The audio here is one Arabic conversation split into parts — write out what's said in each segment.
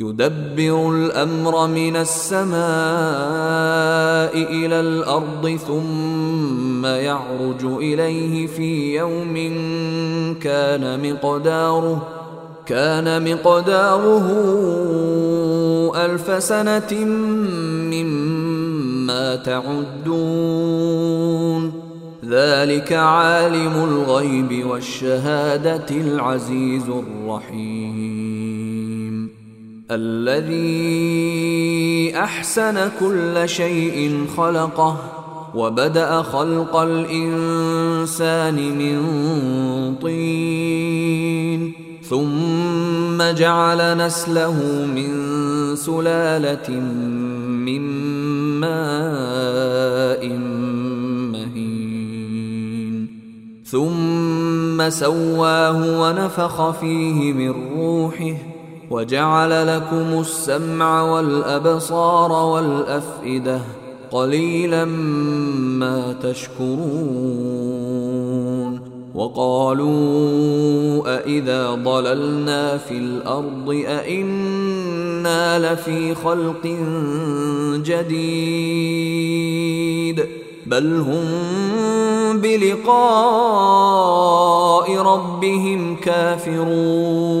يدبر الأمر من السماء إلى الأرض ثم يعرج إليه في يوم كان مقداره كان مقداره ألف سنة مما تعدون. ذلك عالم الغيب والشهادة العزيز الرحيم. الذي أحسن كل شيء خلقه وبدأ خلق الإنسان من طين ثم جعل نسله من سلالة من ماء مهين ثم سواه ونفخ فيه من روحه وجعل لكم السمع والأبصار والأفئدة قليلا ما تشكرون وقالوا أإذا ضللنا في الأرض أإنا لفي خلق جديد بل هم بلقاء ربهم كافرون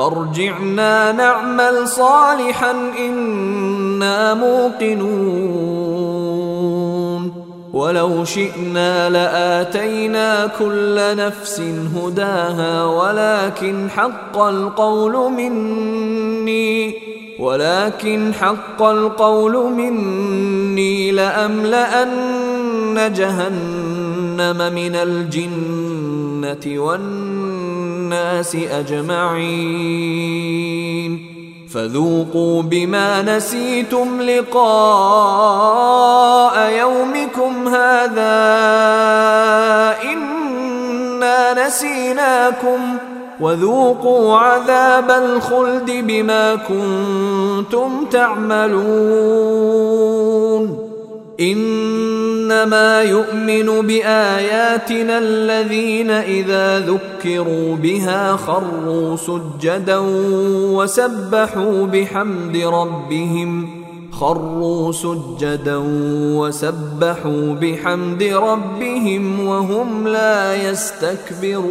فارجعنا نعمل صالحا إنا موقنون. ولو شئنا لآتينا كل نفس هداها ولكن حق القول مني ولكن حق القول مني لأملأن جهنم من الجنة والناس أجمعين. فذوقوا بما نسيتم لقاء يومكم هذا. إنا نسيناكم. وذوقوا عذاب الخلد بما كنتم تعملون. إنما يؤمن بآياتنا الذين إذا ذكروا بها خروا سجدا وسبحوا بحمد ربهم خروا سجدا وسبحوا بحمد ربهم وهم لا يستكبرون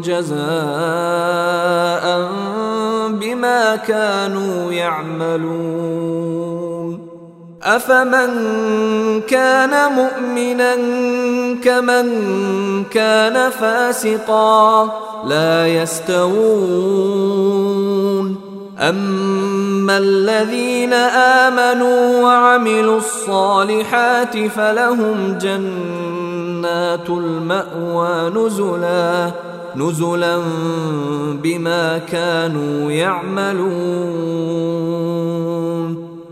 جزاء بما كانوا يعملون. أفمن كان مؤمنا كمن كان فاسقا لا يستوون. أما الذين آمنوا وعملوا الصالحات فلهم جنات المأوى نزلا. نزلا بما كانوا يعملون.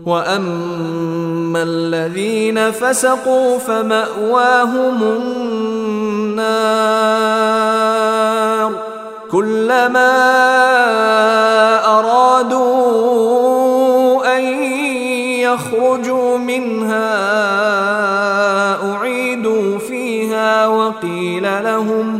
وأما الذين فسقوا فمأواهم النار. كلما أرادوا أن يخرجوا منها أعيدوا فيها وقيل لهم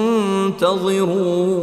منتظرون